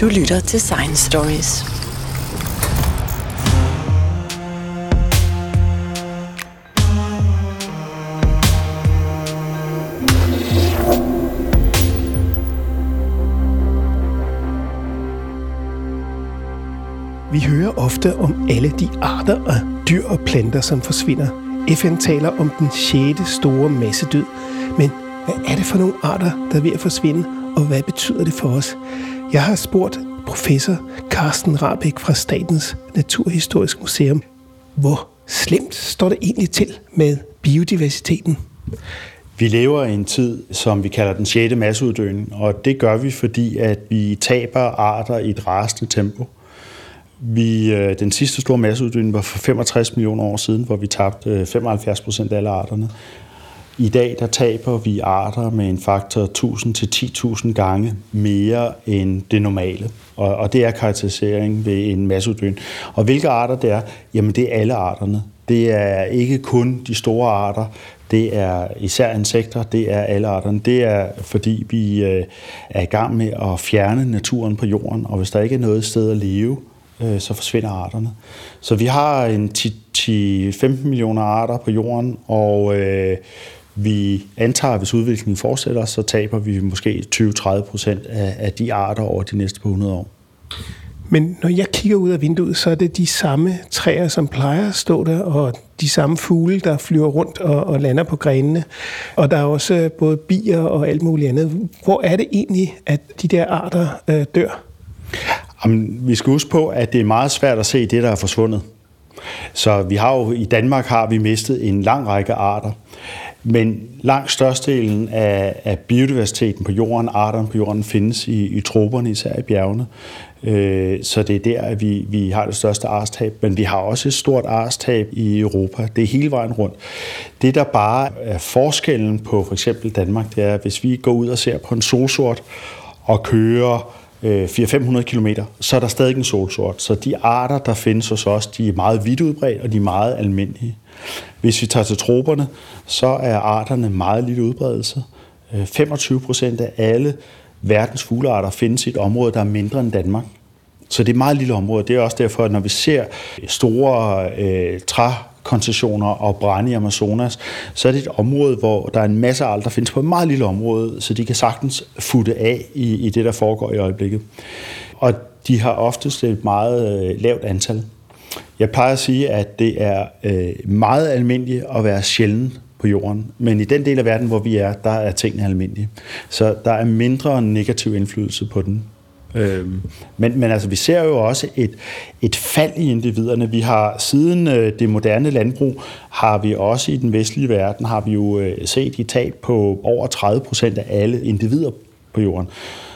Du lytter til Science Stories. Vi hører ofte om alle de arter af dyr og planter, som forsvinder. FN taler om den sjette store massedød. Men hvad er det for nogle arter, der er ved at forsvinde, og hvad betyder det for os? Jeg har spurgt professor Carsten Rabeck fra Statens Naturhistorisk Museum, hvor slemt står det egentlig til med biodiversiteten? Vi lever i en tid, som vi kalder den 6. masseuddøen, og det gør vi, fordi at vi taber arter i et rasende tempo. Vi, øh, den sidste store masseuddøen var for 65 millioner år siden, hvor vi tabte øh, 75 procent af alle arterne. I dag der taber vi arter med en faktor 1000 til 10.000 gange mere end det normale. Og, og det er karakterisering ved en masseuddøen. Og hvilke arter det er? Jamen det er alle arterne. Det er ikke kun de store arter, det er især insekter, det er alle arterne. Det er fordi vi øh, er i gang med at fjerne naturen på jorden, og hvis der ikke er noget sted at leve, øh, så forsvinder arterne. Så vi har en 10-15 millioner arter på jorden, og øh, vi antager, at hvis udviklingen fortsætter, så taber vi måske 20-30 procent af, af de arter over de næste par 100 år. Men når jeg kigger ud af vinduet, så er det de samme træer, som plejer at stå der, og de samme fugle, der flyver rundt og, og lander på grenene. Og der er også både bier og alt muligt andet. Hvor er det egentlig, at de der arter øh, dør? Jamen, vi skal huske på, at det er meget svært at se det, der er forsvundet. Så vi har jo i Danmark har vi mistet en lang række arter. Men langt størstedelen af, af biodiversiteten på jorden, arterne på jorden, findes i, i troberne, især i bjergene. Øh, så det er der, at vi, vi har det største arstab. Men vi har også et stort arstab i Europa. Det er hele vejen rundt. Det, der bare er forskellen på for eksempel Danmark, det er, at hvis vi går ud og ser på en solsort og kører øh, 400-500 km, så er der stadig en solsort. Så de arter, der findes hos os, de er meget vidt udbredt, og de er meget almindelige. Hvis vi tager til troberne, så er arterne meget lille udbredelse. Øh, 25 procent af alle verdens fuglearter findes i et område, der er mindre end Danmark. Så det er et meget lille område. Det er også derfor, at når vi ser store øh, trækoncessioner og brænde i Amazonas, så er det et område, hvor der er en masse arter, der findes på et meget lille område, så de kan sagtens futte af i, i det, der foregår i øjeblikket. Og de har oftest et meget øh, lavt antal. Jeg plejer at sige, at det er øh, meget almindeligt at være sjælden på jorden, men i den del af verden, hvor vi er, der er tingene almindelige. Så der er mindre negativ indflydelse på den. Øhm, men, men altså, vi ser jo også et, et fald i individerne. Vi har siden øh, det moderne landbrug, har vi også i den vestlige verden, har vi jo øh, set et tab på over 30 procent af alle individer på jorden.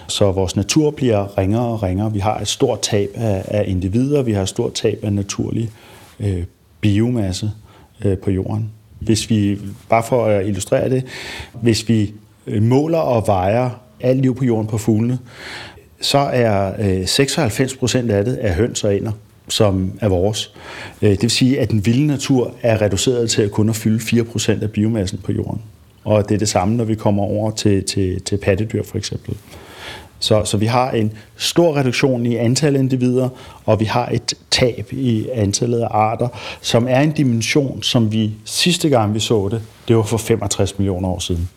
Så vores natur bliver ringere og ringere. Vi har et stort tab af, af individer, vi har et stort tab af naturlig øh, biomasse øh, på jorden. Hvis vi, bare for at illustrere det, hvis vi øh, måler og vejer alt liv på jorden på fuglene, så er øh, 96 procent af det er høns og ænder som er vores. Øh, det vil sige, at den vilde natur er reduceret til at kun at fylde 4 procent af biomassen på jorden. Og det er det samme, når vi kommer over til, til, til pattedyr for eksempel. Så, så vi har en stor reduktion i antallet af individer, og vi har et tab i antallet af arter, som er en dimension, som vi sidste gang vi så det, det var for 65 millioner år siden.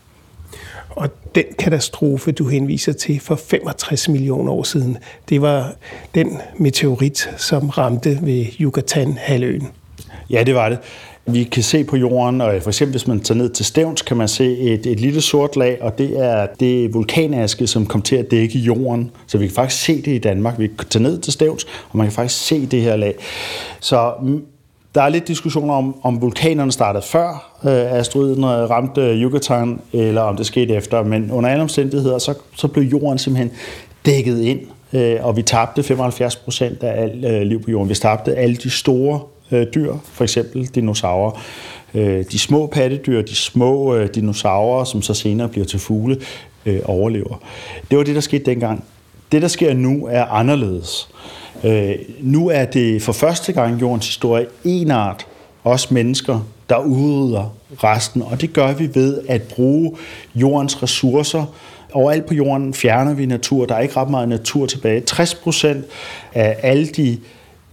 Og den katastrofe, du henviser til for 65 millioner år siden, det var den meteorit, som ramte ved Yucatan-halvøen. Ja, det var det. Vi kan se på jorden, og for eksempel hvis man tager ned til Stævns, kan man se et, et lille sort lag, og det er det vulkanaske, som kom til at dække jorden. Så vi kan faktisk se det i Danmark. Vi kan tage ned til Stævns, og man kan faktisk se det her lag. Så mm, der er lidt diskussioner om, om vulkanerne startede før øh, asteroiden øh, ramte øh, Yucatan, eller om det skete efter. Men under alle omstændigheder, så, så blev jorden simpelthen dækket ind, øh, og vi tabte 75 procent af alt øh, liv på jorden. Vi tabte alle de store øh, dyr, for eksempel dinosaurer. Øh, de små pattedyr, de små øh, dinosaurer, som så senere bliver til fugle, øh, overlever. Det var det, der skete dengang. Det, der sker nu, er anderledes. Øh, nu er det for første gang i jordens historie en art, os mennesker, der udrydder resten, og det gør vi ved at bruge jordens ressourcer overalt på jorden fjerner vi natur. Der er ikke ret meget natur tilbage. 60 procent af alle de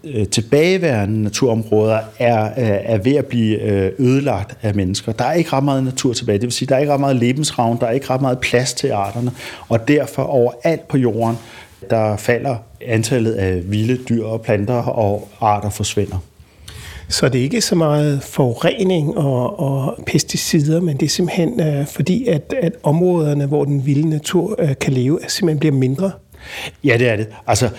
øh, tilbageværende naturområder er, øh, er ved at blive øh, ødelagt af mennesker. Der er ikke ret meget natur tilbage. Det vil sige, der er ikke ret meget lebensravn, der er ikke ret meget plads til arterne, og derfor overalt på jorden, der falder antallet af vilde dyr og planter, og arter forsvinder. Så det er ikke så meget forurening og, og pesticider, men det er simpelthen øh, fordi, at, at områderne, hvor den vilde natur øh, kan leve, simpelthen bliver mindre? Ja, det er det. Altså,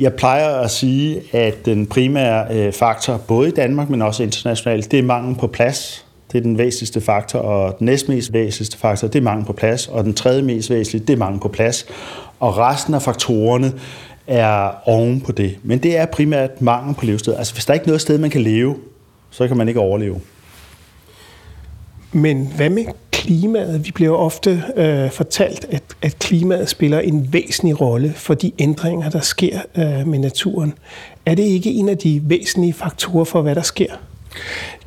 jeg plejer at sige, at den primære øh, faktor, både i Danmark, men også internationalt, det er mangel på plads. Det er den væsentligste faktor, og den næstmest væsentligste faktor, det er mangel på plads, og den tredje mest væsentlige, det er mangel på plads. Og resten af faktorerne er oven på det. Men det er primært mangel på levested. Altså hvis der er ikke noget sted, man kan leve, så kan man ikke overleve. Men hvad med klimaet? Vi bliver ofte øh, fortalt, at, at klimaet spiller en væsentlig rolle for de ændringer, der sker øh, med naturen. Er det ikke en af de væsentlige faktorer for, hvad der sker?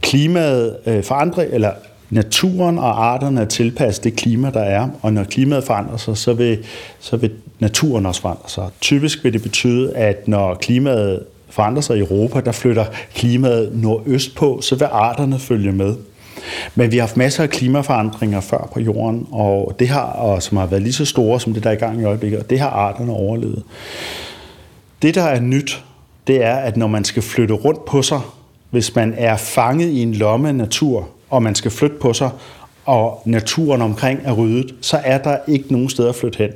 Klimaet øh, forandrer, eller naturen og arterne er tilpasset det klima, der er, og når klimaet forandrer sig, så vil, så vil naturen også forandre sig. Typisk vil det betyde, at når klimaet forandrer sig i Europa, der flytter klimaet nordøst på, så vil arterne følge med. Men vi har haft masser af klimaforandringer før på jorden, og det har, og som har været lige så store som det, der er i gang i øjeblikket, og det har arterne overlevet. Det, der er nyt, det er, at når man skal flytte rundt på sig, hvis man er fanget i en lomme af natur, og man skal flytte på sig, og naturen omkring er ryddet, så er der ikke nogen steder at flytte hen.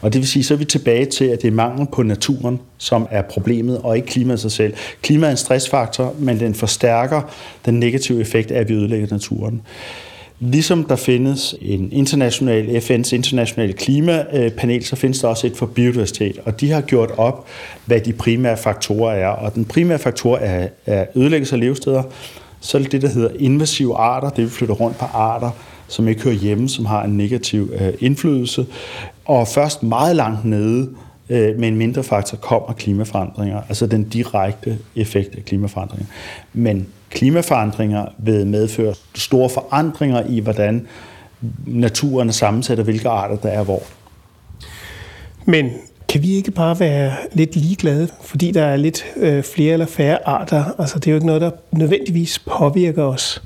Og det vil sige, så er vi tilbage til, at det er mangel på naturen, som er problemet, og ikke klimaet sig selv. Klimaet er en stressfaktor, men den forstærker den negative effekt af, at vi ødelægger naturen. Ligesom der findes en international, FN's internationale klimapanel, så findes der også et for biodiversitet, og de har gjort op, hvad de primære faktorer er. Og den primære faktor er, er ødelæggelse af levesteder, så er det det, der hedder invasive arter, det vi flytter rundt på arter, som ikke hører hjemme, som har en negativ øh, indflydelse. Og først meget langt nede øh, med en mindre faktor kommer klimaforandringer, altså den direkte effekt af klimaforandringer. Men klimaforandringer vil medføre store forandringer i, hvordan naturen er sammensat, og hvilke arter der er hvor. Men kan vi ikke bare være lidt ligeglade, fordi der er lidt øh, flere eller færre arter? Altså, det er jo ikke noget, der nødvendigvis påvirker os.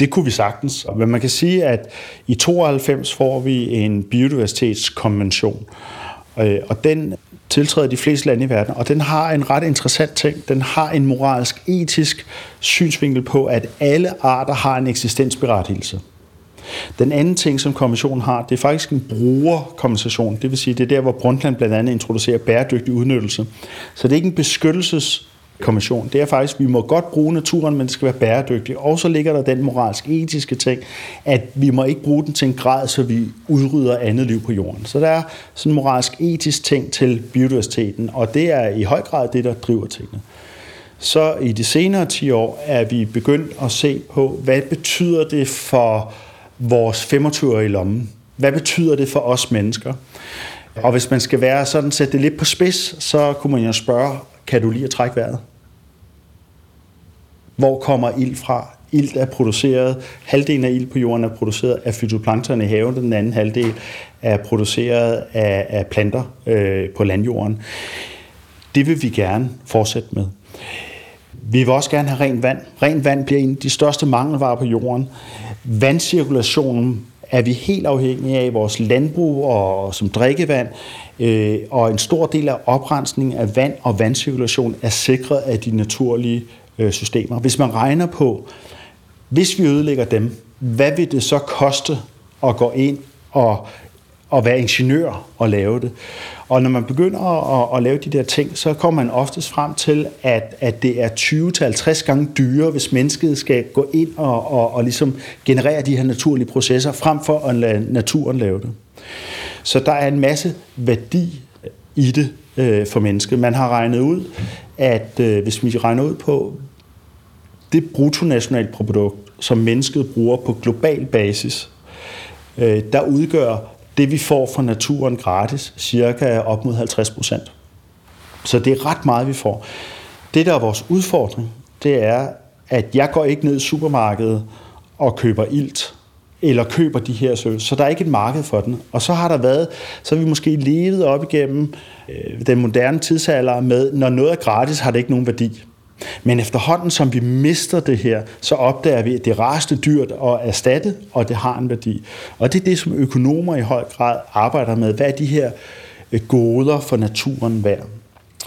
Det kunne vi sagtens. Men man kan sige, at i 92 får vi en biodiversitetskonvention, øh, og den tiltræder de fleste lande i verden, og den har en ret interessant ting. Den har en moralsk, etisk synsvinkel på, at alle arter har en eksistensberettigelse. Den anden ting, som kommissionen har, det er faktisk en brugerkompensation. Det vil sige, det er der, hvor Brundtland blandt andet introducerer bæredygtig udnyttelse. Så det er ikke en beskyttelses kommission, det er faktisk, at vi må godt bruge naturen, men det skal være bæredygtigt. Og så ligger der den moralsk etiske ting, at vi må ikke bruge den til en grad, så vi udrydder andet liv på jorden. Så der er sådan en moralsk etisk ting til biodiversiteten, og det er i høj grad det, der driver tingene. Så i de senere 10 år er vi begyndt at se på, hvad betyder det for vores 25 i lommen? Hvad betyder det for os mennesker? Og hvis man skal være sådan, sætte det lidt på spids, så kunne man jo spørge, kan du lige at trække vejret? Hvor kommer ild fra? Ilt er produceret, halvdelen af ild på jorden er produceret af fytoplankton i haven, den anden halvdel er produceret af, af planter øh, på landjorden. Det vil vi gerne fortsætte med. Vi vil også gerne have rent vand. Rent vand bliver en af de største mangelvarer på jorden. Vandcirkulationen er vi helt afhængige af vores landbrug og som drikkevand, øh, og en stor del af oprensningen af vand og vandcirkulation er sikret af de naturlige øh, systemer. Hvis man regner på, hvis vi ødelægger dem, hvad vil det så koste at gå ind og, og være ingeniør og lave det? Og når man begynder at, at lave de der ting, så kommer man oftest frem til, at, at det er 20-50 gange dyrere, hvis mennesket skal gå ind og, og, og ligesom generere de her naturlige processer, frem for at lade naturen lave det. Så der er en masse værdi i det øh, for mennesket. Man har regnet ud, at øh, hvis vi regner ud på det bruttonationalprodukt, som mennesket bruger på global basis, øh, der udgør det, vi får fra naturen gratis, cirka op mod 50 procent. Så det er ret meget, vi får. Det, der er vores udfordring, det er, at jeg går ikke ned i supermarkedet og køber ilt eller køber de her søl, Så der er ikke et marked for den. Og så har der været, så har vi måske levet op igennem øh, den moderne tidsalder med, når noget er gratis, har det ikke nogen værdi. Men efterhånden, som vi mister det her, så opdager vi, at det er raste dyrt at erstatte, og det har en værdi. Og det er det, som økonomer i høj grad arbejder med. Hvad er de her øh, goder for naturen værd?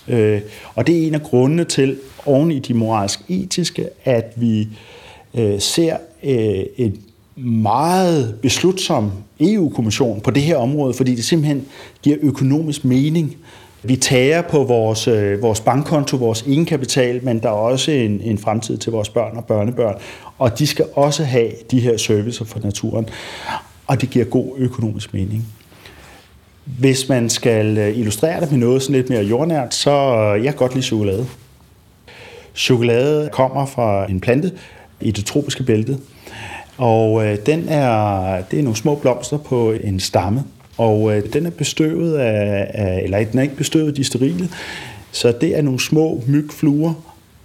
Øh, og det er en af grundene til, oven i de moralsk-etiske, at vi øh, ser en meget beslutsom EU-kommission på det her område, fordi det simpelthen giver økonomisk mening. Vi tager på vores, øh, vores bankkonto, vores egenkapital, men der er også en, en fremtid til vores børn og børnebørn, og de skal også have de her servicer for naturen, og det giver god økonomisk mening. Hvis man skal øh, illustrere det med noget sådan lidt mere jordnært, så øh, jeg kan godt lide chokolade. Chokolade kommer fra en plante i det tropiske bælte, og øh, den er, det er nogle små blomster på en stamme, og øh, den er bestøvet af, af, eller den er ikke bestøvet, de sterile, så det er nogle små mygfluer,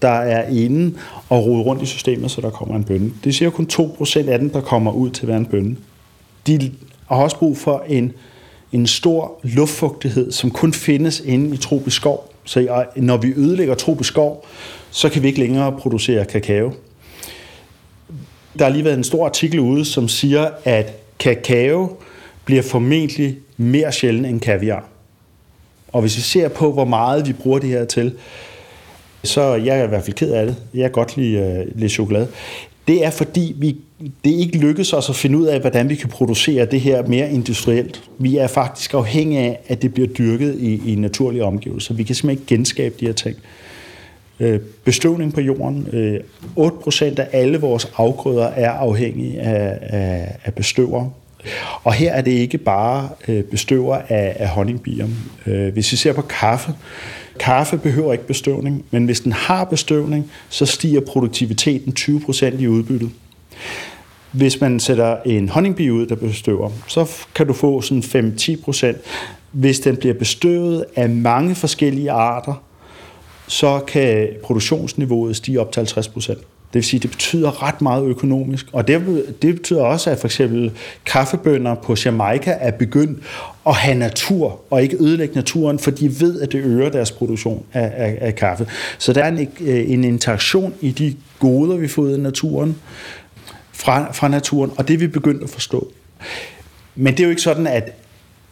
der er inde og roder rundt i systemet, så der kommer en bønne. Det siger kun 2% af den, der kommer ud til at være en bønne. De har også brug for en, en stor luftfugtighed, som kun findes inde i tropisk skov. Så når vi ødelægger tropisk skov, så kan vi ikke længere producere kakao. Der har lige været en stor artikel ude, som siger, at kakao bliver formentlig mere sjældent end kaviar. Og hvis vi ser på, hvor meget vi bruger det her til, så jeg er i hvert fald ked af det. Jeg kan godt lide, øh, uh, lide chokolade. Det er fordi, vi, det ikke lykkes os at finde ud af, hvordan vi kan producere det her mere industrielt. Vi er faktisk afhængige af, at det bliver dyrket i, i naturlige omgivelser. Vi kan simpelthen ikke genskabe de her ting. Øh, bestøvning på jorden. Øh, 8% af alle vores afgrøder er afhængige af, af, af bestøver. Og her er det ikke bare øh, bestøver af, af honningbier. Øh, hvis vi ser på kaffe, kaffe behøver ikke bestøvning, men hvis den har bestøvning, så stiger produktiviteten 20% i udbyttet. Hvis man sætter en honningbi ud, der bestøver, så kan du få sådan 5-10%. Hvis den bliver bestøvet af mange forskellige arter, så kan produktionsniveauet stige op til 50 procent. Det vil sige, det betyder ret meget økonomisk. Og det, det betyder også, at for eksempel kaffebønder på Jamaica er begyndt at have natur, og ikke ødelægge naturen, for de ved, at det øger deres produktion af, af, af kaffe. Så der er en, en interaktion i de goder, vi får ud af naturen, fra, fra naturen, og det er vi begyndt at forstå. Men det er jo ikke sådan, at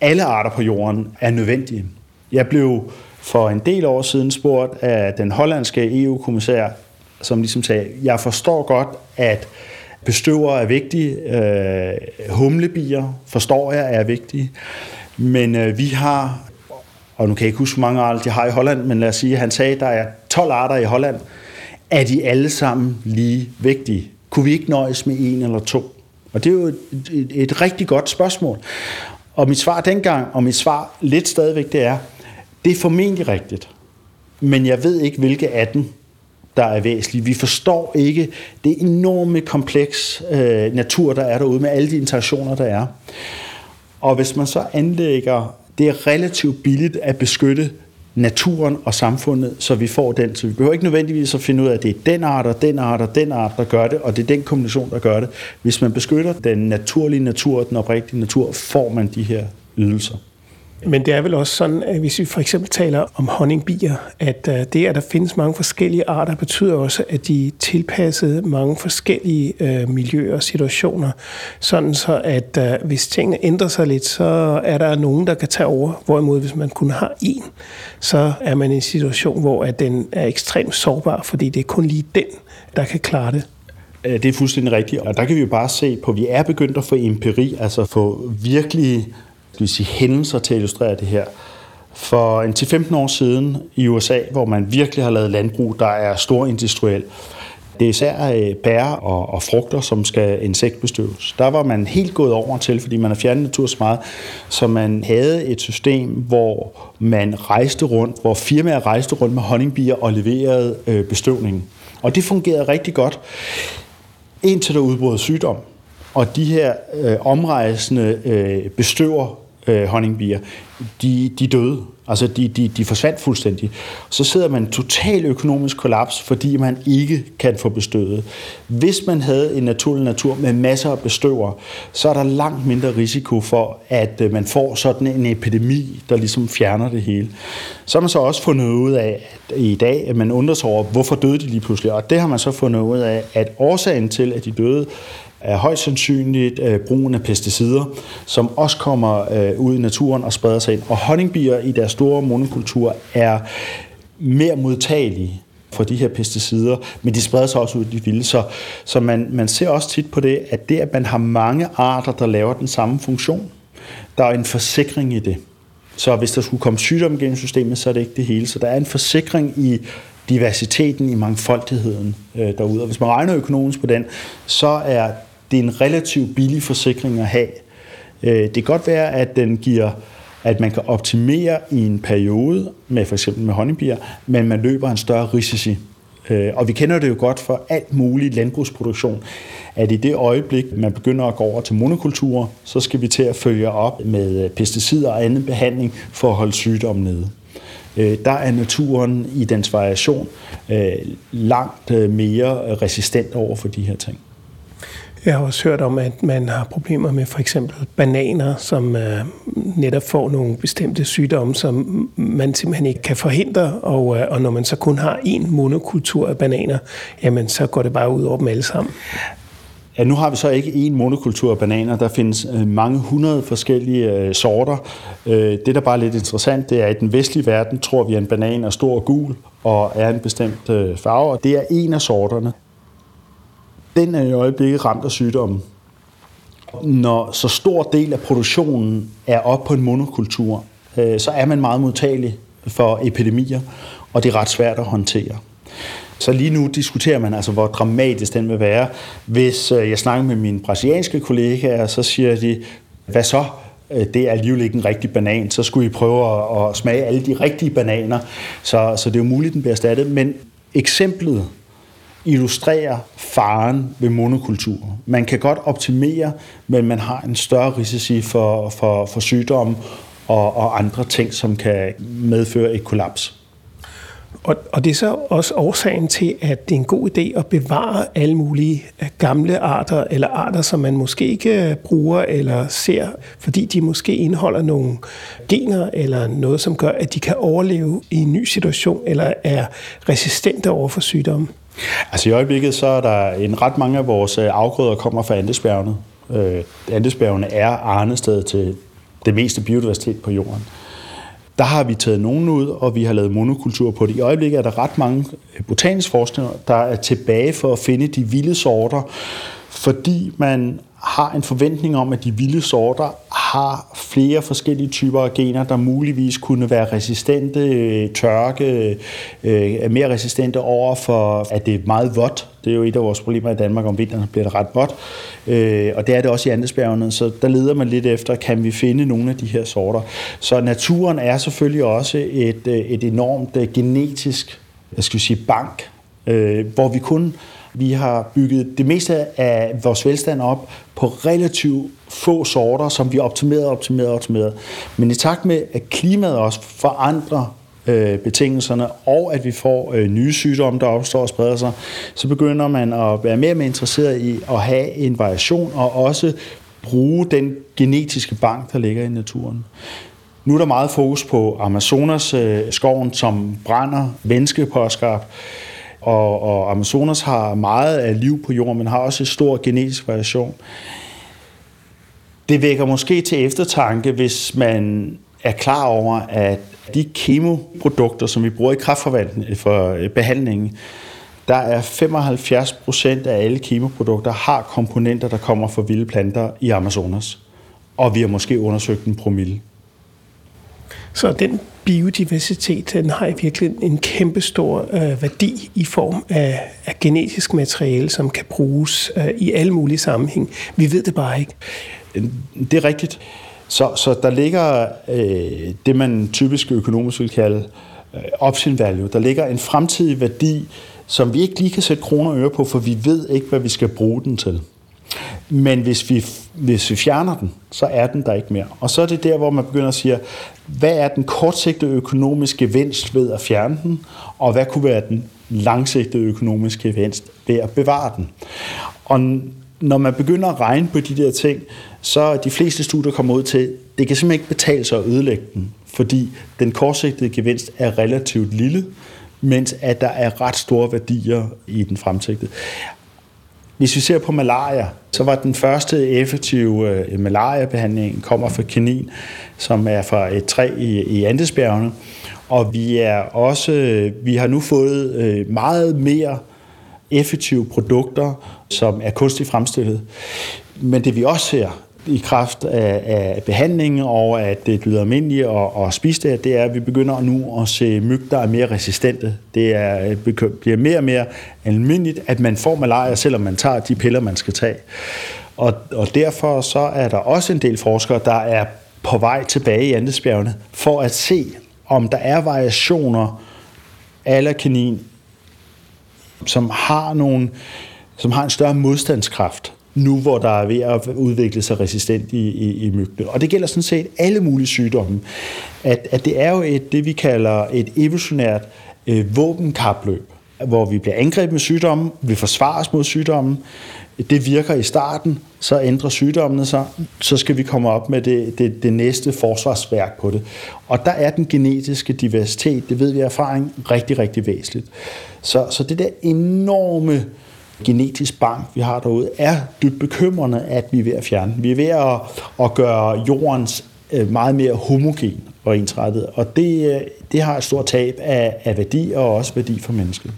alle arter på jorden er nødvendige. Jeg blev for en del år siden spurgt af den hollandske EU-kommissær, som ligesom sagde, jeg forstår godt, at bestøver er vigtige, øh, humlebier forstår jeg er vigtige, men øh, vi har, og nu kan jeg ikke huske, hvor mange arter de har i Holland, men lad os sige, han sagde, der er 12 arter i Holland, er de alle sammen lige vigtige? Kunne vi ikke nøjes med en eller to? Og det er jo et, et, et rigtig godt spørgsmål. Og mit svar dengang, og mit svar lidt stadigvæk, det er, det er formentlig rigtigt, men jeg ved ikke, hvilke af dem, der er væsentlige. Vi forstår ikke det enorme kompleks øh, natur, der er derude med alle de interaktioner, der er. Og hvis man så anlægger, det er relativt billigt at beskytte naturen og samfundet, så vi får den. Så vi behøver ikke nødvendigvis at finde ud af, at det er den art og den art og den art, der gør det, og det er den kombination, der gør det. Hvis man beskytter den naturlige natur, den oprigtige natur, får man de her ydelser. Men det er vel også sådan, at hvis vi for eksempel taler om honningbier, at øh, det, at der findes mange forskellige arter, betyder også, at de er tilpasset mange forskellige øh, miljøer og situationer, sådan så at øh, hvis tingene ændrer sig lidt, så er der nogen, der kan tage over. Hvorimod hvis man kun har én, så er man i en situation, hvor at den er ekstremt sårbar, fordi det er kun lige den, der kan klare det. Det er fuldstændig rigtigt, og der kan vi jo bare se på, at vi er begyndt at få empiri, altså få virkelig skal vi sige, hændelser til at illustrere det her. For en 10-15 år siden i USA, hvor man virkelig har lavet landbrug, der er stor industriel, det er især øh, bær og, og frugter, som skal insektbestøves. Der var man helt gået over til, fordi man har fjernet natur så meget, så man havde et system, hvor man rejste rundt, hvor firmaer rejste rundt med honningbier og leverede øh, bestøvningen. Og det fungerede rigtig godt, indtil der udbrød sygdom. Og de her øh, omrejsende øh, bestøver øh, honningbier, de, de døde. Altså, de, de, de forsvandt fuldstændig. Så sidder man total økonomisk kollaps, fordi man ikke kan få bestøvet. Hvis man havde en naturlig natur med masser af bestøver, så er der langt mindre risiko for, at øh, man får sådan en epidemi, der ligesom fjerner det hele. Så har man så også fundet ud af at i dag, at man undrer sig over, hvorfor døde de lige pludselig. Og det har man så fundet ud af, at årsagen til, at de døde, er højst sandsynligt øh, brugen af pesticider, som også kommer øh, ud i naturen og spreder sig ind. Og honningbier i deres store monokultur er mere modtagelige for de her pesticider, men de spreder sig også ud i de vilde. Så, så man, man ser også tit på det, at det, at man har mange arter, der laver den samme funktion, der er en forsikring i det. Så hvis der skulle komme sygdom gennem systemet, så er det ikke det hele. Så der er en forsikring i diversiteten, i mangfoldigheden øh, derude. Og hvis man regner økonomisk på den, så er det er en relativt billig forsikring at have. Øh, det kan godt være, at den giver at man kan optimere i en periode, med for eksempel med honningbier, men man løber en større risici. Øh, og vi kender det jo godt for alt mulig landbrugsproduktion, at i det øjeblik, man begynder at gå over til monokulturer, så skal vi til at følge op med pesticider og anden behandling for at holde sygdommen nede. Øh, der er naturen i dens variation langt mere resistent over for de her ting. Jeg har også hørt om, at man har problemer med for eksempel bananer, som øh, netop får nogle bestemte sygdomme, som man simpelthen ikke kan forhindre. Og, øh, og når man så kun har én monokultur af bananer, jamen så går det bare ud over dem alle sammen. Ja, nu har vi så ikke én monokultur af bananer. Der findes øh, mange hundrede forskellige øh, sorter. Øh, det, der bare er lidt interessant, det er, at i den vestlige verden tror vi, at en banan er stor og gul og er en bestemt øh, farve. Og det er en af sorterne den er i øjeblikket ramt af sygdommen. Når så stor del af produktionen er op på en monokultur, øh, så er man meget modtagelig for epidemier, og det er ret svært at håndtere. Så lige nu diskuterer man altså, hvor dramatisk den vil være. Hvis øh, jeg snakker med mine brasilianske kollegaer, så siger de, hvad så? Øh, det er alligevel ikke en rigtig banan, så skulle I prøve at, smage alle de rigtige bananer. Så, så det er jo muligt, den bliver erstattet. Men eksemplet illustrerer faren ved monokultur. Man kan godt optimere, men man har en større risici for, for, for sygdomme og, og andre ting, som kan medføre et kollaps. Og, og det er så også årsagen til, at det er en god idé at bevare alle mulige øh, gamle arter, eller arter, som man måske ikke øh, bruger eller ser, fordi de måske indeholder nogle gener eller noget, som gør, at de kan overleve i en ny situation, eller er resistente over for sygdomme. Altså i øjeblikket så er der en ret mange af vores øh, afgrøder kommer fra Andesbjergene. Øh, Andesbjergene er arnested til det meste biodiversitet på jorden. Der har vi taget nogen ud, og vi har lavet monokultur på det. I øjeblikket er der ret mange øh, botanisk forskere, der er tilbage for at finde de vilde sorter, fordi man har en forventning om, at de vilde sorter har flere forskellige typer af gener, der muligvis kunne være resistente, øh, tørke, øh, er mere resistente over for, at det er meget vådt. Det er jo et af vores problemer i Danmark, om vinteren bliver det ret vådt. Øh, og det er det også i Andesbjergene, så der leder man lidt efter, kan vi finde nogle af de her sorter. Så naturen er selvfølgelig også et, øh, et enormt øh, genetisk, jeg skal sige, bank, hvor vi kun vi har bygget det meste af vores velstand op på relativt få sorter, som vi har optimeret, optimeret. Men i takt med, at klimaet også forandrer øh, betingelserne, og at vi får øh, nye sygdomme, der opstår og spreder sig, så begynder man at være mere og mere interesseret i at have en variation, og også bruge den genetiske bank, der ligger i naturen. Nu er der meget fokus på Amazonas øh, skoven, som brænder menneskepåskabt. Og, og Amazonas har meget af liv på jorden, men har også en stor genetisk variation. Det vækker måske til eftertanke, hvis man er klar over, at de kemoprodukter, som vi bruger i kraftforvaltning øh, for øh, behandlingen, der er 75 procent af alle kemoprodukter har komponenter, der kommer fra vilde planter i Amazonas. Og vi har måske undersøgt en promille. Så den biodiversitet, den har i virkelig en kæmpe stor øh, værdi i form af, af genetisk materiale, som kan bruges øh, i alle mulige sammenhæng. Vi ved det bare ikke. Øhm, det er rigtigt. Så, så der ligger øh, det, man typisk økonomisk vil kalde øh, option value. Der ligger en fremtidig værdi, som vi ikke lige kan sætte kroner og øre på, for vi ved ikke, hvad vi skal bruge den til. Men hvis vi, hvis vi fjerner den, så er den der ikke mere. Og så er det der, hvor man begynder at sige, hvad er den kortsigtede økonomiske gevinst ved at fjerne den, og hvad kunne være den langsigtede økonomiske gevinst ved at bevare den. Og når man begynder at regne på de der ting, så er de fleste studier kommer ud til, det kan simpelthen ikke betale sig at ødelægge den, fordi den kortsigtede gevinst er relativt lille, mens at der er ret store værdier i den fremsigtede. Hvis vi ser på malaria, så var den første effektive øh, malariabehandling kommer fra kanin, som er fra et træ i, i Andesbjergene. Og vi er også, øh, vi har nu fået øh, meget mere effektive produkter, som er kunstigt fremstillet. Men det vi også ser, i kraft af, af behandlingen og at øh, det lyder almindeligt at, at spise det, det er, at vi begynder nu at se myg, der er mere resistente. Det er, øh, bliver mere og mere almindeligt, at man får malaria, selvom man tager de piller, man skal tage. Og, og derfor så er der også en del forskere, der er på vej tilbage i Andesbjergene for at se, om der er variationer af kanin, som har nogle, som har en større modstandskraft nu hvor der er ved at udvikle sig resistent i, i, i myggene. Og det gælder sådan set alle mulige sygdomme. At, at det er jo et, det, vi kalder et evolutionært øh, våbenkapløb, hvor vi bliver angrebet med sygdommen, vi forsvares mod sygdommen, det virker i starten, så ændrer sygdommene sig, så skal vi komme op med det, det, det næste forsvarsværk på det. Og der er den genetiske diversitet, det ved vi af erfaring, rigtig, rigtig væsentligt. Så, så det der enorme genetisk bank, vi har derude, er dybt bekymrende, at vi er ved at fjerne Vi er ved at, at gøre jordens øh, meget mere homogen og ensrettet, og det, øh, det har et stort tab af, af værdi og også værdi for mennesket.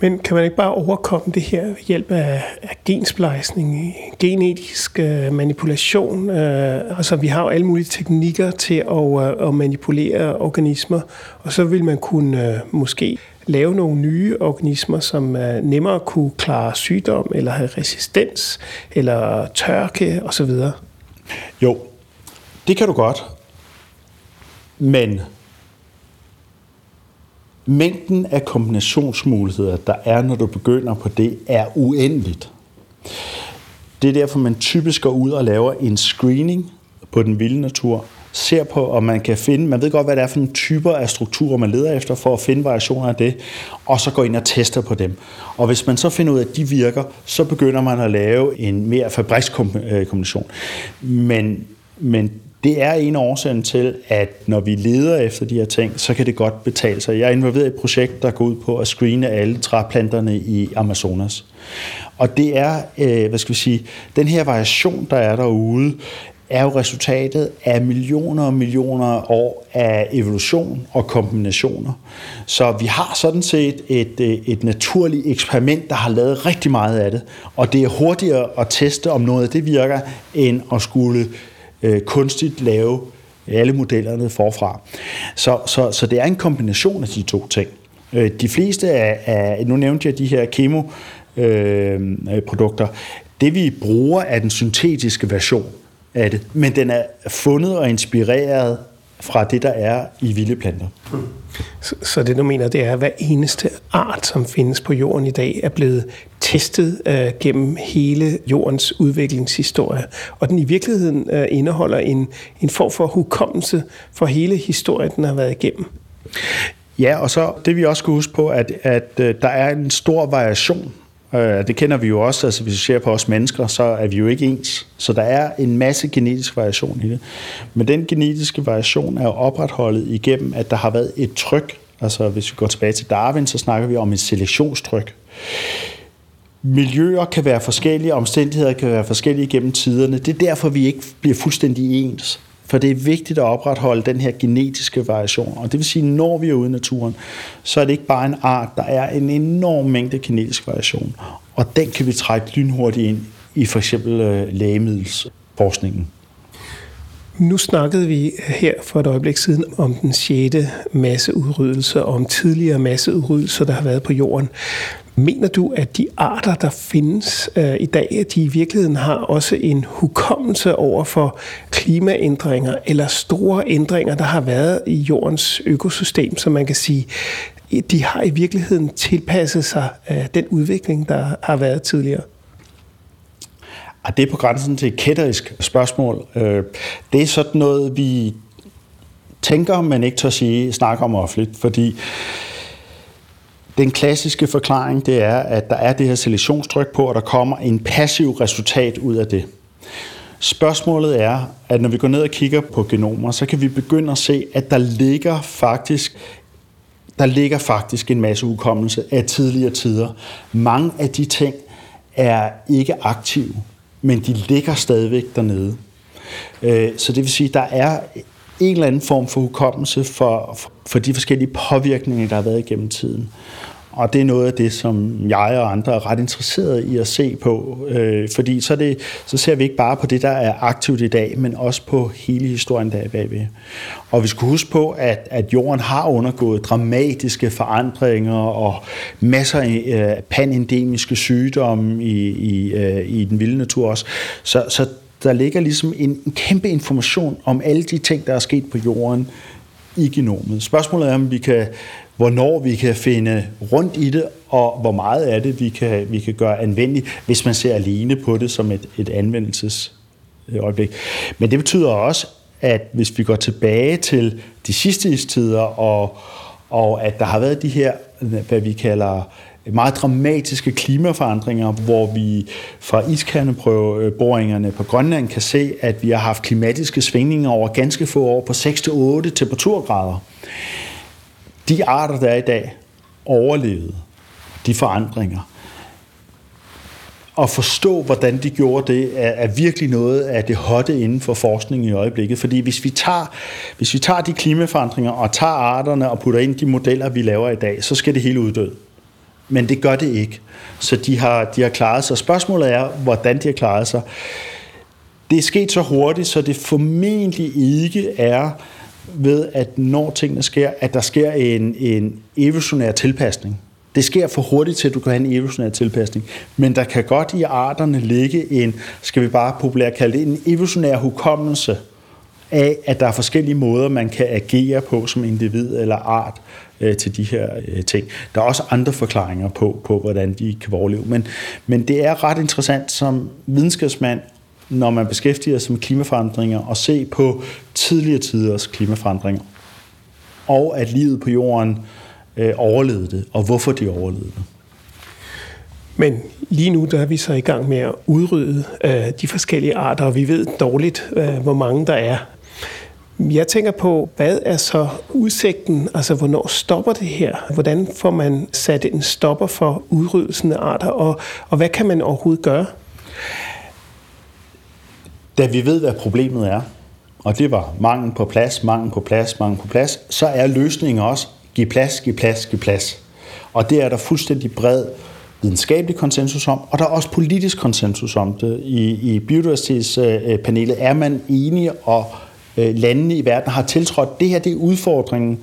Men kan man ikke bare overkomme det her ved hjælp af, af gensplejsning, genetisk øh, manipulation? Øh, altså, vi har jo alle mulige teknikker til at, øh, at manipulere organismer, og så vil man kunne øh, måske lave nogle nye organismer, som øh, nemmere kunne klare sygdom, eller have resistens, eller tørke osv.? Jo, det kan du godt. Men mængden af kombinationsmuligheder, der er, når du begynder på det, er uendeligt. Det er derfor, man typisk går ud og laver en screening på den vilde natur, ser på, om man kan finde, man ved godt, hvad det er for nogle typer af strukturer, man leder efter for at finde variationer af det, og så går ind og tester på dem. Og hvis man så finder ud af, at de virker, så begynder man at lave en mere fabrikskombination. Men, men det er en af årsagen til, at når vi leder efter de her ting, så kan det godt betale sig. Jeg er involveret i et projekt, der går ud på at screene alle træplanterne i Amazonas. Og det er, øh, hvad skal vi sige, den her variation, der er derude, er jo resultatet af millioner og millioner år af evolution og kombinationer. Så vi har sådan set et, øh, et naturligt eksperiment, der har lavet rigtig meget af det, og det er hurtigere at teste, om noget af det virker, end at skulle øh, kunstigt lave alle modellerne forfra. Så, så, så det er en kombination af de to ting. Øh, de fleste af, af nu nævnte jeg de her kemoprodukter, øh, det vi bruger er den syntetiske version af det, men den er fundet og inspireret fra det, der er i vilde planter. Så, så det du mener, det er, at hver eneste art, som findes på jorden i dag, er blevet testet uh, gennem hele jordens udviklingshistorie, og den i virkeligheden uh, indeholder en, en form for hukommelse for hele historien, den har været igennem. Ja, og så det vi også skal huske på, at, at uh, der er en stor variation Øh, det kender vi jo også, altså hvis vi ser på os mennesker, så er vi jo ikke ens. Så der er en masse genetisk variation i det. Men den genetiske variation er jo opretholdet igennem, at der har været et tryk. Altså hvis vi går tilbage til Darwin, så snakker vi om et selektionstryk. Miljøer kan være forskellige, omstændigheder kan være forskellige gennem tiderne. Det er derfor, vi ikke bliver fuldstændig ens. For det er vigtigt at opretholde den her genetiske variation. Og det vil sige, når vi er ude i naturen, så er det ikke bare en art, der er en enorm mængde genetisk variation. Og den kan vi trække lynhurtigt ind i for eksempel øh, lægemiddelsforskningen. Nu snakkede vi her for et øjeblik siden om den sjette masseudryddelse, og om tidligere masseudryddelser, der har været på jorden. Mener du, at de arter, der findes øh, i dag, at de i virkeligheden har også en hukommelse over for klimaændringer eller store ændringer, der har været i jordens økosystem, så man kan sige, de har i virkeligheden tilpasset sig øh, den udvikling, der har været tidligere? Og det er på grænsen til et kætterisk spørgsmål. Øh, det er sådan noget, vi tænker, men ikke tør sige, snakker om offentligt, fordi den klassiske forklaring, det er, at der er det her selektionstryk på, og der kommer en passiv resultat ud af det. Spørgsmålet er, at når vi går ned og kigger på genomer, så kan vi begynde at se, at der ligger faktisk der ligger faktisk en masse ukommelse af tidligere tider. Mange af de ting er ikke aktive, men de ligger stadigvæk dernede. Øh, så det vil sige, at der er en eller anden form for hukommelse for, for de forskellige påvirkninger, der har været igennem tiden. Og det er noget af det, som jeg og andre er ret interesserede i at se på, øh, fordi så, det, så ser vi ikke bare på det, der er aktivt i dag, men også på hele historien der bagved. Og vi skal huske på, at, at jorden har undergået dramatiske forandringer og masser af øh, panendemiske sygdomme i, i, øh, i den vilde natur også. Så, så der ligger ligesom en, en kæmpe information om alle de ting, der er sket på jorden i genomet. Spørgsmålet er, om vi kan hvornår vi kan finde rundt i det, og hvor meget af det vi kan, vi kan gøre anvendeligt, hvis man ser alene på det som et, et anvendelsesøjeblik. Men det betyder også, at hvis vi går tilbage til de sidste istider, og, og at der har været de her, hvad vi kalder meget dramatiske klimaforandringer, hvor vi fra iskerneprøveboringerne på Grønland kan se, at vi har haft klimatiske svingninger over ganske få år på 6-8 temperaturgrader de arter, der er i dag, overlevede de forandringer. At forstå, hvordan de gjorde det, er, er virkelig noget af det hotte inden for forskning i øjeblikket. Fordi hvis vi, tager, hvis vi tager de klimaforandringer og tager arterne og putter ind de modeller, vi laver i dag, så skal det hele uddø. Men det gør det ikke. Så de har, de har klaret sig. Spørgsmålet er, hvordan de har klaret sig. Det er sket så hurtigt, så det formentlig ikke er ved, at når tingene sker, at der sker en, en evolutionær tilpasning. Det sker for hurtigt til, at du kan have en evolutionær tilpasning. Men der kan godt i arterne ligge en, skal vi bare populært kalde det, en evolutionær hukommelse af, at der er forskellige måder, man kan agere på som individ eller art øh, til de her øh, ting. Der er også andre forklaringer på, på hvordan de kan overleve. Men, men det er ret interessant som videnskabsmand når man beskæftiger sig med klimaforandringer, og se på tidligere tiders klimaforandringer, og at livet på jorden øh, overlevede det, og hvorfor de overlevede det. Men lige nu der er vi så i gang med at udrydde øh, de forskellige arter, og vi ved dårligt, øh, hvor mange der er. Jeg tænker på, hvad er så udsigten? Altså, hvornår stopper det her? Hvordan får man sat en stopper for udryddelsen af arter, og, og hvad kan man overhovedet gøre? Da vi ved, hvad problemet er, og det var mangel på plads, mangel på plads, mangel på plads, så er løsningen også, give plads, give plads, give plads. Og det er der fuldstændig bred videnskabelig konsensus om, og der er også politisk konsensus om det. I, i biodiversitetspanelet er man enige, og Øh, landene i verden har tiltrådt, det her det er udfordringen,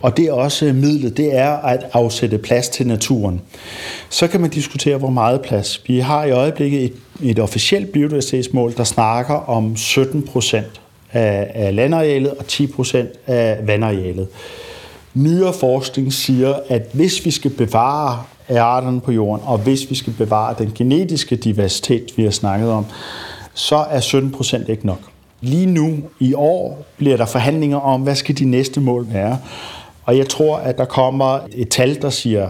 og det er også midlet, det er at afsætte plads til naturen. Så kan man diskutere, hvor meget plads. Vi har i øjeblikket et, et officielt biodiversitetsmål, der snakker om 17 procent af, af landarealet og 10 procent af vandarealet. Nyere forskning siger, at hvis vi skal bevare arterne på jorden, og hvis vi skal bevare den genetiske diversitet, vi har snakket om, så er 17 procent ikke nok. Lige nu i år bliver der forhandlinger om, hvad skal de næste mål være. Og jeg tror, at der kommer et tal, der siger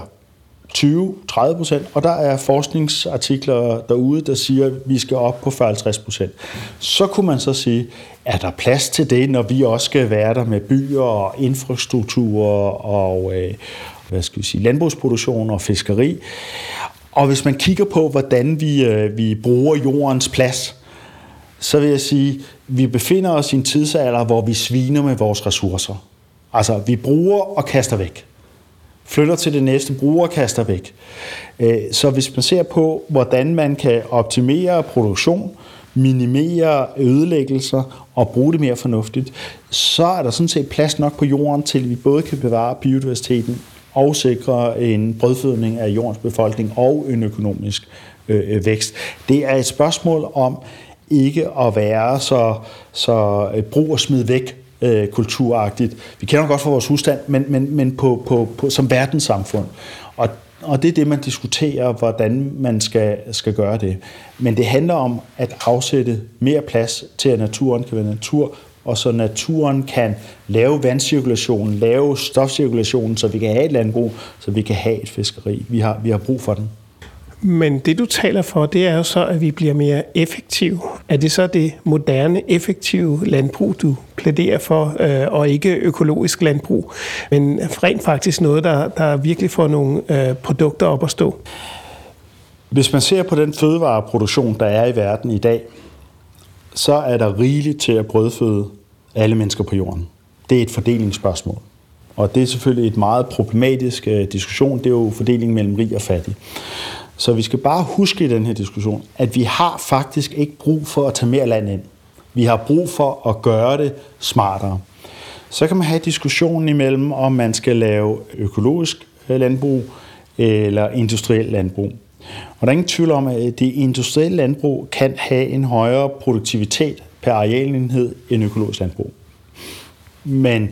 20-30 procent, og der er forskningsartikler derude, der siger, at vi skal op på 50 procent. Så kunne man så sige, er der plads til det, når vi også skal være der med byer og infrastruktur og øh, hvad skal vi sige, landbrugsproduktion og fiskeri. Og hvis man kigger på, hvordan vi, øh, vi bruger jordens plads, så vil jeg sige, vi befinder os i en tidsalder, hvor vi sviner med vores ressourcer. Altså, vi bruger og kaster væk. Flytter til det næste, bruger og kaster væk. Øh, så hvis man ser på, hvordan man kan optimere produktion, minimere ødelæggelser og bruge det mere fornuftigt, så er der sådan set plads nok på jorden til, at vi både kan bevare biodiversiteten og sikre en brødfødning af jordens befolkning og en økonomisk øh, øh vækst. Det er et spørgsmål om ikke at være så, så øh, brug og smid væk øh, kulturagtigt. Vi kender godt fra vores husstand, men, men, men på, på, på, som verdenssamfund. Og og det er det, man diskuterer, hvordan man skal, skal gøre det. Men det handler om at afsætte mere plads til, at naturen kan være natur, og så naturen kan lave vandcirkulationen, lave stofcirkulationen, så vi kan have et landbrug, så vi kan have et fiskeri. Vi har, vi har brug for den. Men det du taler for, det er jo så, at vi bliver mere effektive. Er det så det moderne, effektive landbrug, du plæderer for, øh, og ikke økologisk landbrug, men rent faktisk noget, der, der virkelig får nogle øh, produkter op at stå? Hvis man ser på den fødevareproduktion, der er i verden i dag, så er der rigeligt til at brødføde alle mennesker på jorden. Det er et fordelingsspørgsmål. Og det er selvfølgelig et meget problematisk øh, diskussion. Det er jo fordelingen mellem rig og fattig. Så vi skal bare huske i den her diskussion, at vi har faktisk ikke brug for at tage mere land ind. Vi har brug for at gøre det smartere. Så kan man have diskussionen imellem, om man skal lave økologisk øh, landbrug eller industriel landbrug. Og der er ingen tvivl om, at det industrielle landbrug kan have en højere produktivitet per arealenhed end økologisk landbrug. Men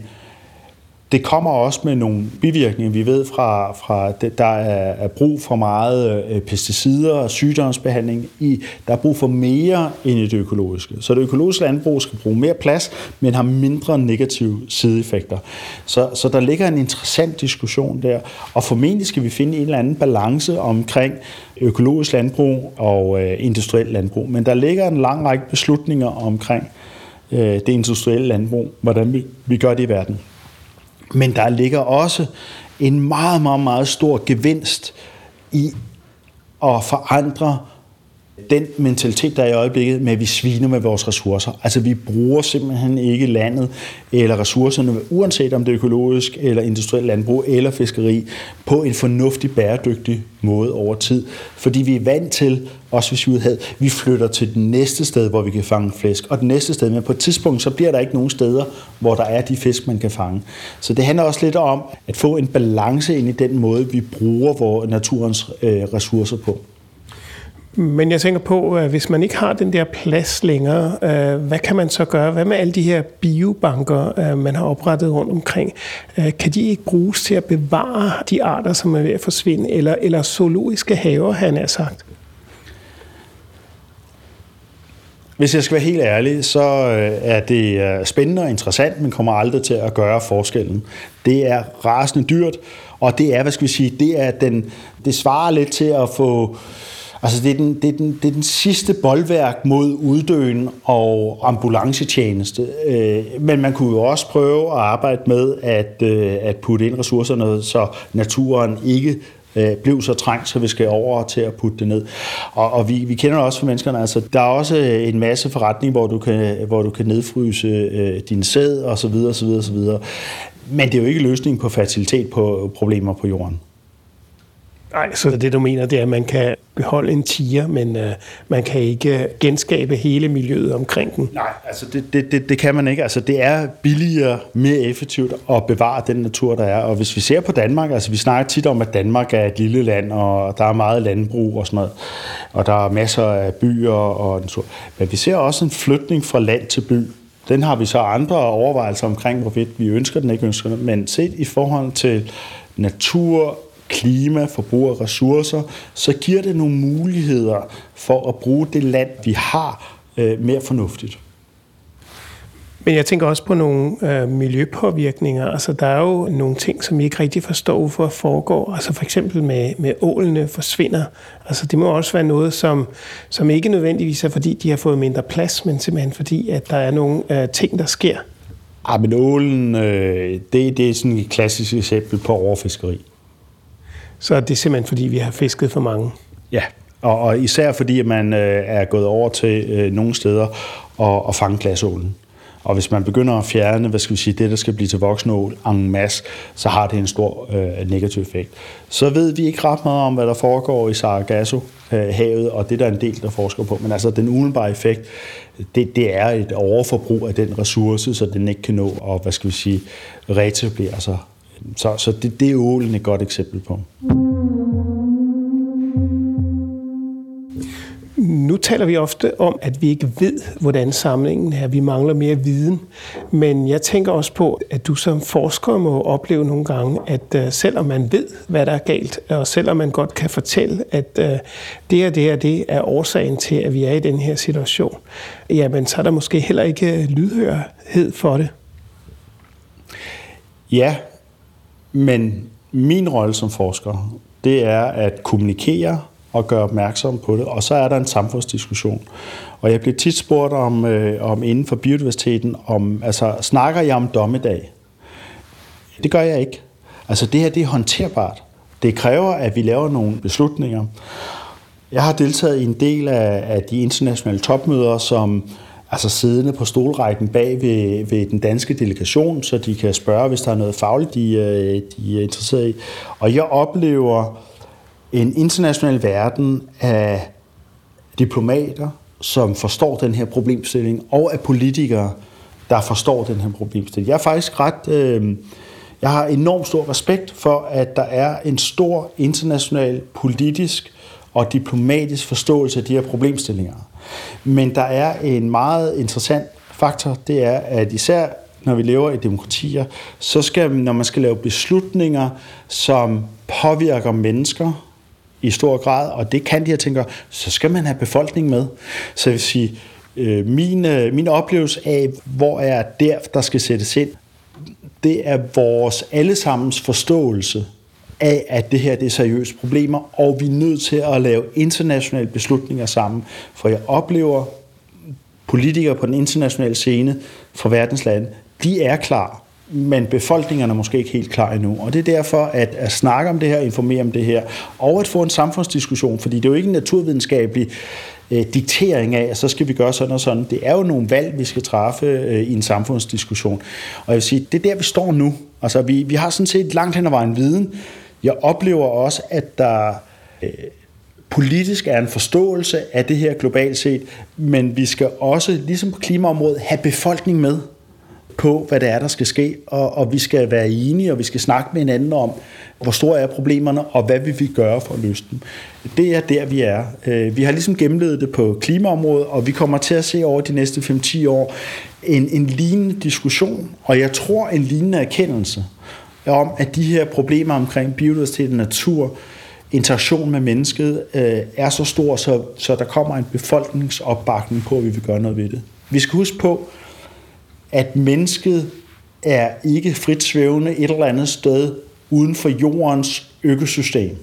det kommer også med nogle bivirkninger. Vi ved fra, fra det, der er, er brug for meget øh, pesticider og sygdomsbehandling. I, der er brug for mere end i det økologiske. Så det økologiske landbrug skal bruge mere plads, men har mindre negative sideeffekter. Så, så der ligger en interessant diskussion der, og formentlig skal vi finde en eller anden balance omkring økologisk landbrug og øh, industrielt landbrug. Men der ligger en lang række beslutninger omkring øh, det industrielle landbrug, hvordan vi, vi gør det i verden. Men der ligger også en meget, meget, meget stor gevinst i at forandre den mentalitet, der er i øjeblikket med, at vi sviner med vores ressourcer. Altså vi bruger simpelthen ikke landet eller ressourcerne, uanset om det er økologisk eller industrielt landbrug eller fiskeri, på en fornuftig, bæredygtig måde over tid. Fordi vi er vant til, også hvis vi udhavet, vi flytter til det næste sted, hvor vi kan fange flæsk, og det næste sted, men på et tidspunkt, så bliver der ikke nogen steder, hvor der er de fisk, man kan fange. Så det handler også lidt om at få en balance ind i den måde, vi bruger vores naturens øh, ressourcer på. Men jeg tænker på, at hvis man ikke har den der plads længere, øh, hvad kan man så gøre? Hvad med alle de her biobanker, øh, man har oprettet rundt omkring? Kan de ikke bruges til at bevare de arter, som er ved at forsvinde? Eller, eller zoologiske haver, han er sagt? Hvis jeg skal være helt ærlig, så er det spændende og interessant, men kommer aldrig til at gøre forskellen. Det er rasende dyrt, og det er, hvad skal vi sige, det er den, det svarer lidt til at få Altså det er, den, det, er den, det er den sidste boldværk mod uddøen og ambulancetjeneste. Øh, men man kunne jo også prøve at arbejde med at, øh, at putte ind ressourcerne, så naturen ikke øh, blev så trængt, så vi skal over til at putte det ned. Og, og vi, vi kender også for menneskerne, altså der er også øh, en masse forretning, hvor du kan, hvor du kan nedfryse øh, din sæd og så videre, så videre, så videre. Men det er jo ikke løsningen på fertilitet på problemer på jorden. Nej, så det du mener, det er, at man kan beholde en tiger, men øh, man kan ikke genskabe hele miljøet omkring den. Nej, altså det, det, det, det kan man ikke. Altså det er billigere, mere effektivt at bevare den natur, der er. Og hvis vi ser på Danmark, altså vi snakker tit om, at Danmark er et lille land, og der er meget landbrug og sådan noget, og der er masser af byer og natur. Men vi ser også en flytning fra land til by. Den har vi så andre overvejelser omkring, hvorvidt vi ønsker den, ikke ønsker den. Men set i forhold til natur, klima, forbrug af ressourcer, så giver det nogle muligheder for at bruge det land, vi har, øh, mere fornuftigt. Men jeg tænker også på nogle øh, miljøpåvirkninger. Altså, der er jo nogle ting, som vi ikke rigtig forstår, hvorfor foregår. Altså for eksempel med, med ålene forsvinder. Altså det må også være noget, som, som ikke nødvendigvis er, fordi de har fået mindre plads, men simpelthen fordi, at der er nogle øh, ting, der sker. Ja, men ålen, øh, det, det er sådan et klassisk eksempel på overfiskeri. Så det simpelthen, fordi vi har fisket for mange. Ja, og, og især fordi at man øh, er gået over til øh, nogle steder og, og fange glasålen. Og hvis man begynder at fjerne, hvad skal vi sige, det, der skal blive til voksenål en masse, så har det en stor øh, negativ effekt. Så ved vi ikke ret meget om, hvad der foregår i Sargasso-havet, øh, og det der er en del, der forsker på. Men altså, den umiddelbare effekt, det, det er et overforbrug af den ressource, så den ikke kan nå at, hvad skal vi sige, reetablere sig så, så det, det er ålen et godt eksempel på. Nu taler vi ofte om, at vi ikke ved, hvordan samlingen er. Vi mangler mere viden. Men jeg tænker også på, at du som forsker må opleve nogle gange, at uh, selvom man ved, hvad der er galt, og selvom man godt kan fortælle, at uh, det og det og det er årsagen til, at vi er i den her situation, jamen så er der måske heller ikke lydhørhed for det. Ja, men min rolle som forsker, det er at kommunikere og gøre opmærksom på det, og så er der en samfundsdiskussion. Og jeg bliver tit spurgt om, øh, om inden for biodiversiteten, om, altså, snakker jeg om dommedag? Det gør jeg ikke. Altså det her, det er håndterbart. Det kræver, at vi laver nogle beslutninger. Jeg har deltaget i en del af, af de internationale topmøder, som altså siddende på stolrækken bag ved, ved den danske delegation, så de kan spørge, hvis der er noget fagligt, de, øh, de er interesseret i. Og jeg oplever en international verden af diplomater, som forstår den her problemstilling, og af politikere, der forstår den her problemstilling. Jeg er faktisk ret... Øh, jeg har enormt stor respekt for, at der er en stor international politisk og diplomatisk forståelse af de her problemstillinger. Men der er en meget interessant faktor, det er, at især når vi lever i demokratier, så skal, når man skal lave beslutninger, som påvirker mennesker i stor grad, og det kan de her tænker, så skal man have befolkningen med. Så jeg vil sige, øh, min, øh, min oplevelse af, hvor er der, der skal sættes ind, det er vores allesammens forståelse af, at det her det er seriøse problemer, og vi er nødt til at lave internationale beslutninger sammen. For jeg oplever politikere på den internationale scene fra verdens lande, de er klar, men befolkningerne er måske ikke helt klar endnu. Og det er derfor, at, at snakke om det her, informere om det her, og at få en samfundsdiskussion, fordi det er jo ikke en naturvidenskabelig øh, diktering af, at så skal vi gøre sådan og sådan. Det er jo nogle valg, vi skal træffe øh, i en samfundsdiskussion. Og jeg vil sige, det er der, vi står nu. Altså, vi, vi har sådan set langt hen ad vejen viden, jeg oplever også, at der øh, politisk er en forståelse af det her globalt set, men vi skal også, ligesom på klimaområdet, have befolkning med på, hvad det er, der skal ske, og, og vi skal være enige, og vi skal snakke med hinanden om, hvor store er problemerne, og hvad vil vi gøre for at løse dem. Det er der, vi er. Øh, vi har ligesom gennemlevet det på klimaområdet, og vi kommer til at se over de næste 5-10 år en, en lignende diskussion, og jeg tror en lignende erkendelse om, at de her problemer omkring biodiversitet og natur, interaktion med mennesket, øh, er så stor, så, så der kommer en befolkningsopbakning på, at vi vil gøre noget ved det. Vi skal huske på, at mennesket er ikke frit svævende et eller andet sted uden for jordens økosystem.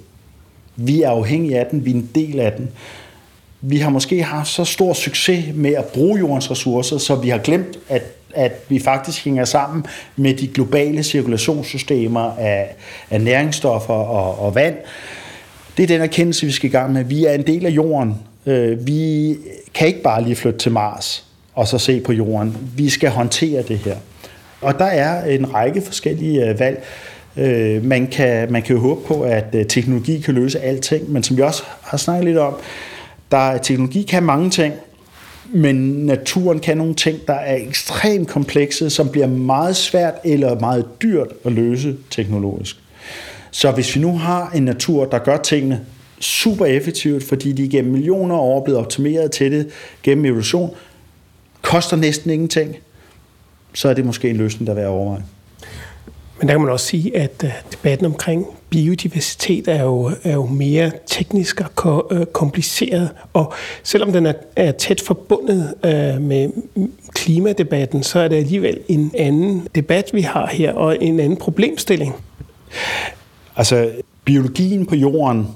Vi er afhængige af den, vi er en del af den. Vi har måske haft så stor succes med at bruge jordens ressourcer, så vi har glemt, at at vi faktisk hænger sammen med de globale cirkulationssystemer af, af næringsstoffer og, og vand. Det er den erkendelse, vi skal i gang med. Vi er en del af jorden. Øh, vi kan ikke bare lige flytte til Mars og så se på jorden. Vi skal håndtere det her. Og der er en række forskellige øh, valg. Øh, man kan, man kan jo håbe på, at øh, teknologi kan løse alting, men som vi også har snakket lidt om, der teknologi kan mange ting, men naturen kan nogle ting, der er ekstremt komplekse, som bliver meget svært eller meget dyrt at løse teknologisk. Så hvis vi nu har en natur, der gør tingene super effektivt, fordi de gennem millioner år er blevet optimeret til det gennem evolution, koster næsten ingenting, så er det måske en løsning, der er værd at overveje. Men der kan man også sige, at øh, debatten omkring biodiversitet er jo, er jo mere teknisk og ko- øh, kompliceret, og selvom den er, er tæt forbundet øh, med klimadebatten, så er det alligevel en anden debat, vi har her, og en anden problemstilling. Altså, biologien på jorden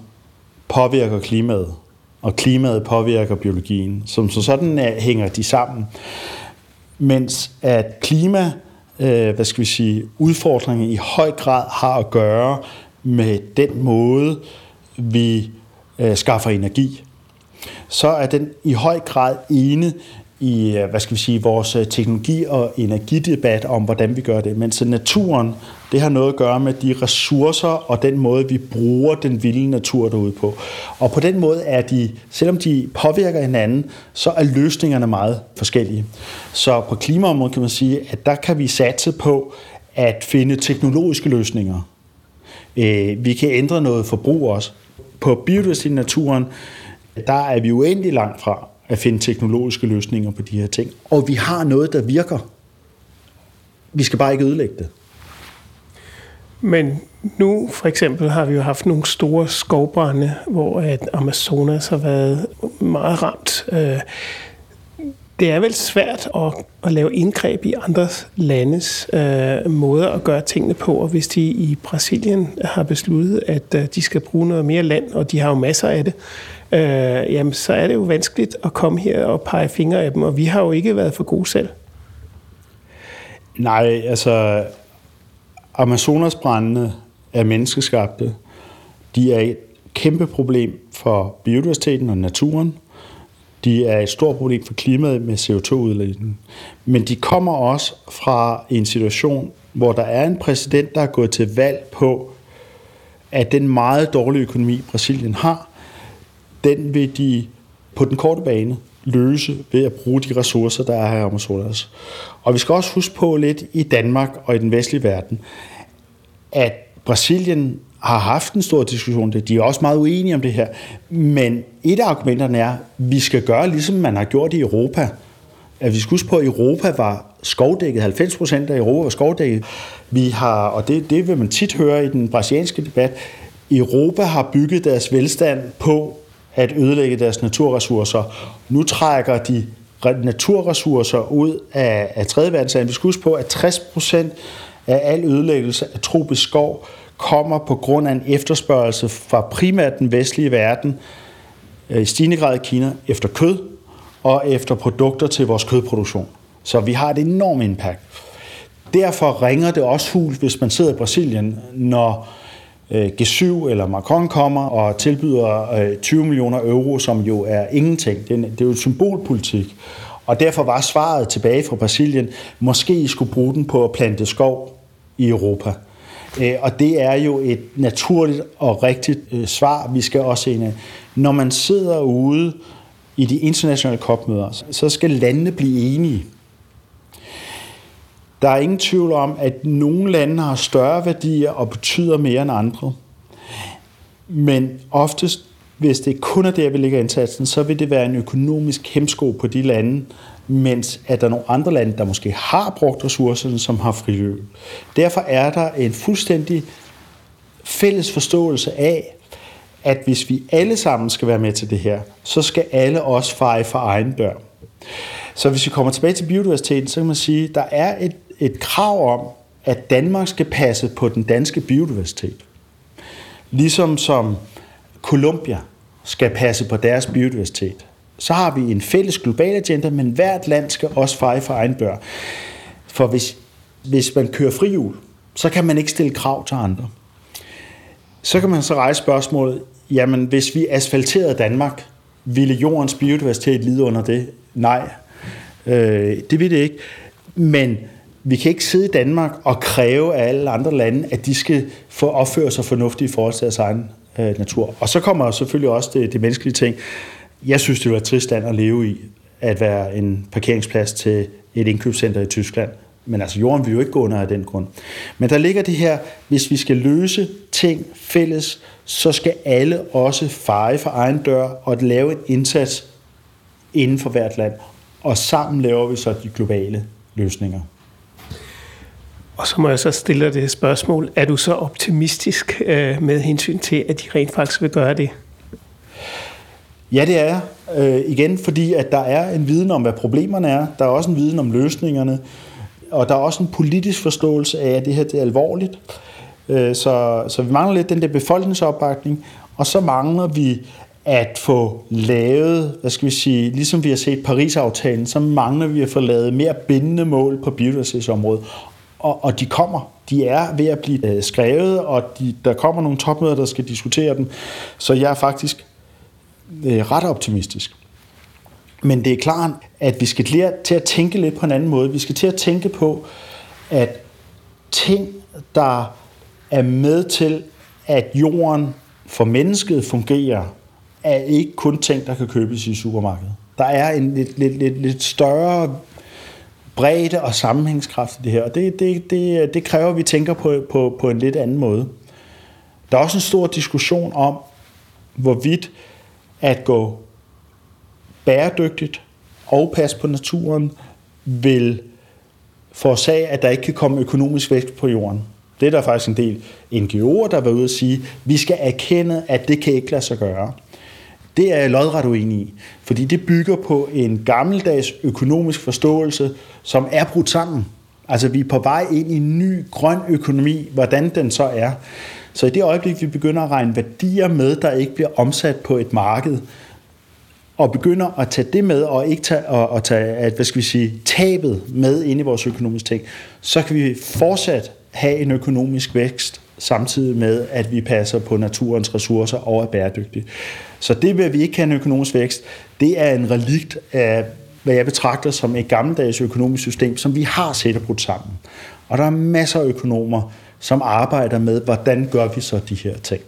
påvirker klimaet, og klimaet påvirker biologien. Som så sådan er, hænger de sammen. Mens at klima øh, hvad skal vi sige, udfordringer i høj grad har at gøre med den måde, vi øh, skaffer energi, så er den i høj grad ene i, øh, hvad skal vi sige, vores øh, teknologi- og energidebat om, hvordan vi gør det. Men så naturen, det har noget at gøre med de ressourcer og den måde, vi bruger den vilde natur derude på. Og på den måde er de, selvom de påvirker hinanden, så er løsningerne meget forskellige. Så på klimaområdet kan man sige, at der kan vi satse på at finde teknologiske løsninger. Øh, vi kan ændre noget forbrug også. På biodiversitet naturen, der er vi uendelig langt fra at finde teknologiske løsninger på de her ting. Og vi har noget, der virker. Vi skal bare ikke ødelægge det. Men nu for eksempel har vi jo haft nogle store skovbrænde, hvor at Amazonas har været meget ramt. Øh, det er vel svært at, at lave indgreb i andres landes øh, måder at gøre tingene på, og hvis de i Brasilien har besluttet, at øh, de skal bruge noget mere land, og de har jo masser af det, øh, Øh, jamen så er det jo vanskeligt at komme her og pege fingre af dem, og vi har jo ikke været for gode selv. Nej, altså Amazonasbrændene er menneskeskabte. De er et kæmpe problem for biodiversiteten og naturen. De er et stort problem for klimaet med CO2-udledningen. Men de kommer også fra en situation, hvor der er en præsident, der er gået til valg på, at den meget dårlige økonomi, Brasilien har, den vil de på den korte bane løse ved at bruge de ressourcer, der er her i Amazonas. Og vi skal også huske på lidt i Danmark og i den vestlige verden, at Brasilien har haft en stor diskussion. De er også meget uenige om det her. Men et af argumenterne er, at vi skal gøre, ligesom man har gjort i Europa. At vi skal huske på, at Europa var skovdækket. 90 procent af Europa var skovdækket. Vi har, og det, det vil man tit høre i den brasilianske debat, Europa har bygget deres velstand på at ødelægge deres naturressourcer. Nu trækker de naturressourcer ud af, af tredje verdensland. Vi skal huske på, at 60 procent af al ødelæggelse af tropisk skov kommer på grund af en efterspørgsel fra primært den vestlige verden, øh, i stigende grad i Kina, efter kød og efter produkter til vores kødproduktion. Så vi har et enormt impact. Derfor ringer det også hul, hvis man sidder i Brasilien, når Øh, G7 eller Macron kommer og tilbyder øh, 20 millioner euro, som jo er ingenting. Det er jo symbolpolitik. Og derfor var svaret tilbage fra Brasilien, måske I skulle bruge den på at plante skov i Europa. Øh, og det er jo et naturligt og rigtigt svar, vi skal også ind Når man sidder ude i de internationale kopmøder, så skal landene blive enige. Der er ingen tvivl om, at nogle lande har større værdier og betyder mere end andre. Men oftest, hvis det kun er der, vi ligger indsatsen, så vil det være en økonomisk hemsko på de lande, mens at der er nogle andre lande, der måske har brugt ressourcerne, som har friløb. Derfor er der en fuldstændig fælles forståelse af, at hvis vi alle sammen skal være med til det her, så skal alle også feje for egen dør. Så hvis vi kommer tilbage til biodiversiteten, så kan man sige, at der er et, et krav om, at Danmark skal passe på den danske biodiversitet. Ligesom som Colombia skal passe på deres biodiversitet så har vi en fælles global agenda, men hvert land skal også feje for egen bør. For hvis, hvis man kører frihjul, så kan man ikke stille krav til andre. Så kan man så rejse spørgsmålet, jamen hvis vi asfalterede Danmark, ville jordens biodiversitet lide under det? Nej, øh, det ville det ikke. Men vi kan ikke sidde i Danmark og kræve af alle andre lande, at de skal få opføre sig fornuftigt i forhold til deres egen øh, natur. Og så kommer selvfølgelig også det, det menneskelige ting. Jeg synes, det var et trist land at leve i, at være en parkeringsplads til et indkøbscenter i Tyskland. Men altså, jorden vil jo ikke gå under af den grund. Men der ligger det her, hvis vi skal løse ting fælles, så skal alle også feje for egen dør og lave en indsats inden for hvert land. Og sammen laver vi så de globale løsninger. Og så må jeg så stille dig det spørgsmål. Er du så optimistisk øh, med hensyn til, at de rent faktisk vil gøre det? Ja, det er jeg. Øh, igen, fordi at der er en viden om, hvad problemerne er. Der er også en viden om løsningerne. Og der er også en politisk forståelse af, at det her det er alvorligt. Øh, så, så vi mangler lidt den der befolkningsopbakning. Og så mangler vi at få lavet, hvad skal vi sige, ligesom vi har set Paris-aftalen, så mangler vi at få lavet mere bindende mål på biodiversitetsområdet. Og, og de kommer. De er ved at blive øh, skrevet, og de, der kommer nogle topmøder, der skal diskutere dem. Så jeg er faktisk øh, ret optimistisk. Men det er klart, at vi skal lære til at tænke lidt på en anden måde. Vi skal til at tænke på, at ting, der er med til, at jorden for mennesket fungerer, er ikke kun ting, der kan købes i supermarkedet. Der er en lidt, lidt, lidt, lidt større bredde og sammenhængskraft i det her, og det, det, det, det kræver, at vi tænker på, på, på en lidt anden måde. Der er også en stor diskussion om, hvorvidt at gå bæredygtigt og passe på naturen, vil forårsage, at der ikke kan komme økonomisk vækst på jorden. Det er der faktisk en del NGO'er, der var ude at sige, vi skal erkende, at det kan ikke lade sig gøre. Det er jeg lodret uenig i, fordi det bygger på en gammeldags økonomisk forståelse, som er brudt sammen. Altså vi er på vej ind i en ny grøn økonomi, hvordan den så er. Så i det øjeblik, vi begynder at regne værdier med, der ikke bliver omsat på et marked, og begynder at tage det med, og ikke tage, og, og tage at, hvad skal vi sige, tabet med ind i vores økonomiske ting, så kan vi fortsat have en økonomisk vækst, samtidig med, at vi passer på naturens ressourcer og er bæredygtige. Så det ved, at vi ikke kan en økonomisk vækst, det er en relikt af, hvad jeg betragter som et gammeldags økonomisk system, som vi har set og brudt sammen. Og der er masser af økonomer, som arbejder med, hvordan gør vi så de her ting.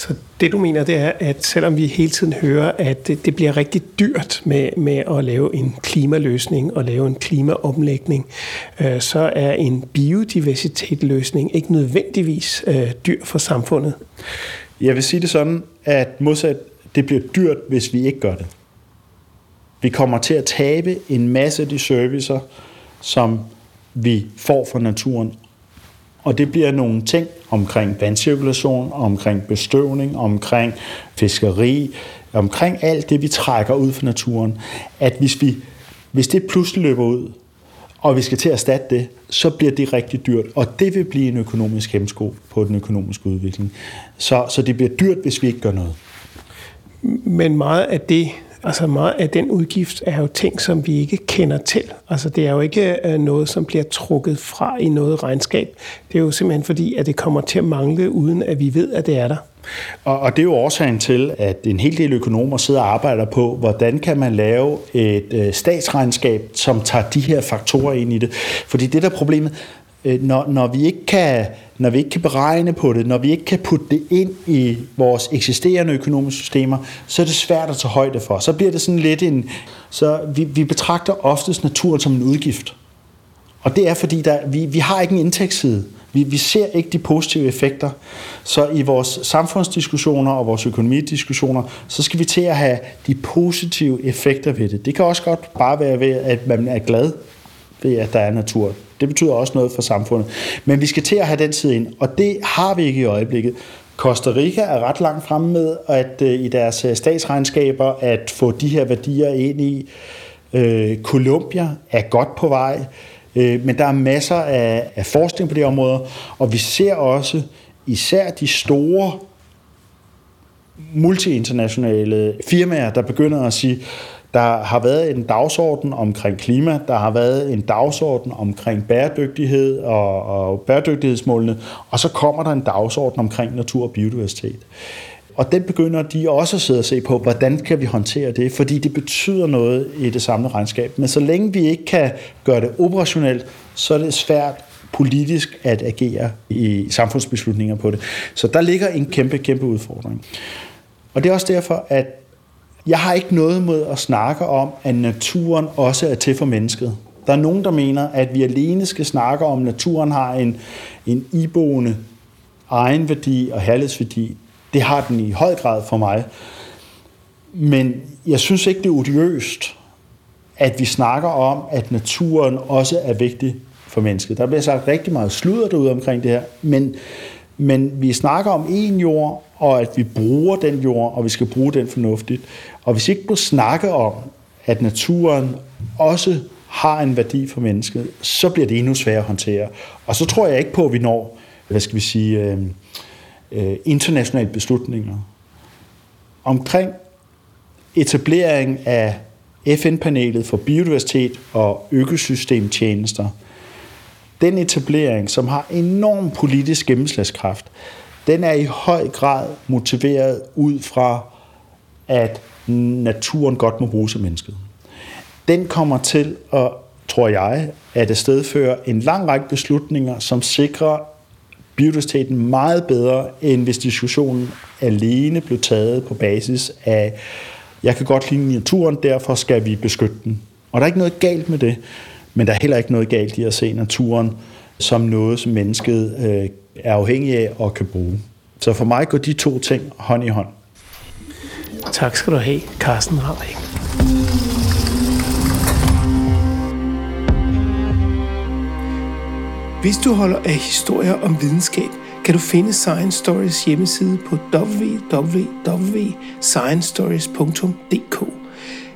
Så det du mener, det er, at selvom vi hele tiden hører, at det, bliver rigtig dyrt med, med at lave en klimaløsning og lave en klimaomlægning, øh, så er en biodiversitetsløsning ikke nødvendigvis øh, dyr for samfundet. Jeg vil sige det sådan, at modsat, det bliver dyrt, hvis vi ikke gør det. Vi kommer til at tabe en masse af de servicer, som vi får fra naturen, og det bliver nogle ting omkring vandcirkulation, omkring bestøvning, omkring fiskeri, omkring alt det, vi trækker ud fra naturen, at hvis, vi, hvis det pludselig løber ud, og vi skal til at erstatte det, så bliver det rigtig dyrt, og det vil blive en økonomisk hemsko på den økonomiske udvikling. Så, så det bliver dyrt, hvis vi ikke gør noget. Men meget af det, Altså meget af den udgift er jo ting, som vi ikke kender til. Altså det er jo ikke øh, noget, som bliver trukket fra i noget regnskab. Det er jo simpelthen fordi, at det kommer til at mangle, uden at vi ved, at det er der. Og, og det er jo årsagen til, at en hel del økonomer sidder og arbejder på, hvordan kan man lave et øh, statsregnskab, som tager de her faktorer ind i det. Fordi det der problemet, Øh, når, når vi ikke kan når vi ikke kan beregne på det, når vi ikke kan putte det ind i vores eksisterende økonomiske systemer, så er det svært at tage højde for. Så bliver det sådan lidt en... Så vi, vi betragter oftest naturen som en udgift. Og det er fordi, der, vi, vi har ikke en indtægtsside. Vi, vi ser ikke de positive effekter. Så i vores samfundsdiskussioner og vores økonomidiskussioner, så skal vi til at have de positive effekter ved det. Det kan også godt bare være ved, at man er glad ved, at der er natur. Det betyder også noget for samfundet. Men vi skal til at have den tid ind, og det har vi ikke i øjeblikket. Costa Rica er ret langt fremme med at øh, i deres øh, statsregnskaber at få de her værdier ind i. Øh, Colombia er godt på vej, øh, men der er masser af, af forskning på det område, og vi ser også især de store multinationale firmaer, der begynder at sige, der har været en dagsorden omkring klima, der har været en dagsorden omkring bæredygtighed og, og bæredygtighedsmålene, og så kommer der en dagsorden omkring natur og biodiversitet. Og den begynder de også at sidde og se på, hvordan kan vi håndtere det, fordi det betyder noget i det samlede regnskab. Men så længe vi ikke kan gøre det operationelt, så er det svært politisk at agere i samfundsbeslutninger på det. Så der ligger en kæmpe, kæmpe udfordring. Og det er også derfor, at jeg har ikke noget mod at snakke om, at naturen også er til for mennesket. Der er nogen, der mener, at vi alene skal snakke om, at naturen har en, en iboende egenværdi og herlighedsværdi. Det har den i høj grad for mig. Men jeg synes ikke, det er odiøst, at vi snakker om, at naturen også er vigtig for mennesket. Der bliver sagt rigtig meget sludder derude omkring det her, men, men vi snakker om en jord, og at vi bruger den jord, og vi skal bruge den fornuftigt. Og hvis ikke du snakke om, at naturen også har en værdi for mennesket, så bliver det endnu sværere at håndtere. Og så tror jeg ikke på, at vi når, hvad skal vi sige, øh, øh internationale beslutninger. Omkring etablering af FN-panelet for biodiversitet og økosystemtjenester, den etablering, som har enorm politisk gennemslagskraft, den er i høj grad motiveret ud fra, at naturen godt må bruges af mennesket. Den kommer til at, tror jeg, at stedføre en lang række beslutninger, som sikrer biodiversiteten meget bedre, end hvis diskussionen alene blev taget på basis af, jeg kan godt lide naturen, derfor skal vi beskytte den. Og der er ikke noget galt med det, men der er heller ikke noget galt i at se naturen som noget, som mennesket øh, er afhængig af og kan bruge. Så for mig går de to ting hånd i hånd. Tak skal du have, Carsten Harrik. Hvis du holder af historier om videnskab, kan du finde Science Stories hjemmeside på www.sciencestories.dk.